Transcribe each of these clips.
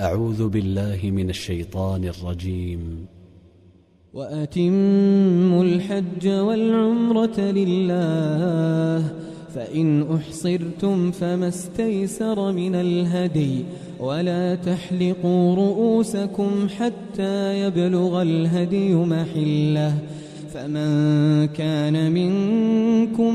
أعوذ بالله من الشيطان الرجيم. وأتموا الحج والعمرة لله فإن أحصرتم فما استيسر من الهدي ولا تحلقوا رؤوسكم حتى يبلغ الهدي محله. فمن كان منكم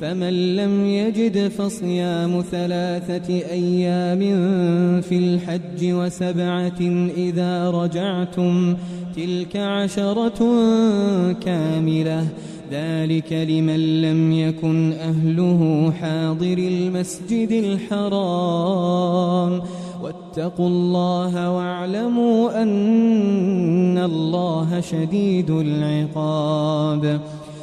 فمن لم يجد فصيام ثلاثة أيام في الحج وسبعة إذا رجعتم تلك عشرة كاملة. ذلك لمن لم يكن أهله حاضر المسجد الحرام. واتقوا الله واعلموا أن الله شديد العقاب.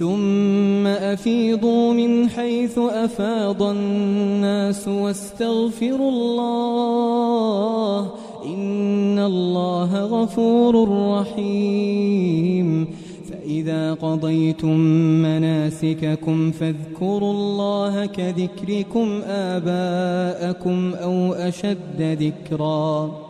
ثم أفيضوا من حيث أفاض الناس واستغفروا الله إن الله غفور رحيم. فإذا قضيتم مناسككم فاذكروا الله كذكركم آباءكم أو أشد ذكرًا.